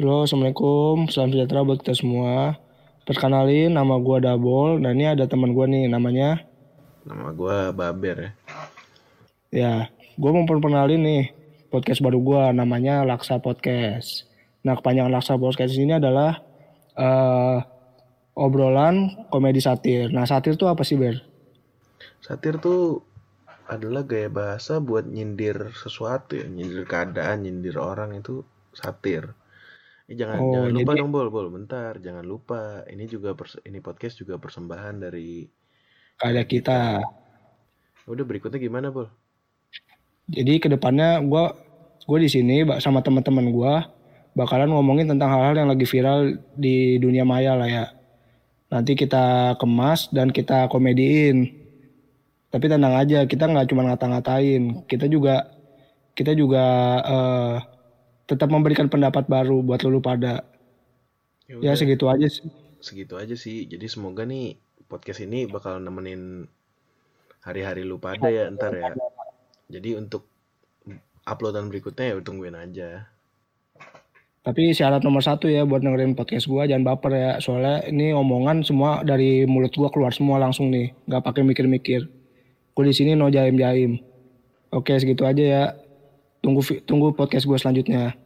Halo, Assalamualaikum. Salam sejahtera buat kita semua. Perkenalin, nama gue Dabol. Dan ini ada teman gue nih, namanya... Nama gue Baber ya. Ya, gue mau perkenalin nih podcast baru gue, namanya Laksa Podcast. Nah, kepanjangan Laksa Podcast ini adalah uh, obrolan komedi satir. Nah, satir tuh apa sih, Ber? Satir tuh adalah gaya bahasa buat nyindir sesuatu ya, nyindir keadaan, nyindir orang itu satir. Eh, jangan Oh, jangan lupa jadi dong bol. Bol bentar. Jangan lupa. Ini juga ini podcast juga persembahan dari ada kita. Udah berikutnya gimana bol? Jadi ke depannya gue gue di sini sama teman-teman gue bakalan ngomongin tentang hal-hal yang lagi viral di dunia maya lah ya. Nanti kita kemas dan kita komediin. Tapi tenang aja, kita nggak cuma ngata-ngatain, kita juga kita juga eh, tetap memberikan pendapat baru buat lu pada. ya Ya segitu aja sih. segitu aja sih jadi semoga nih podcast ini bakal nemenin hari-hari lu pada ya ntar ya jadi untuk uploadan berikutnya ya tungguin aja Tapi syarat nomor satu ya buat dengerin podcast gua jangan baper ya. Soalnya ini omongan semua dari mulut gua keluar semua langsung nih, nggak pakai mikir-mikir. Gue di sini no jaim-jaim. Oke segitu aja ya. Tunggu tunggu podcast gua selanjutnya.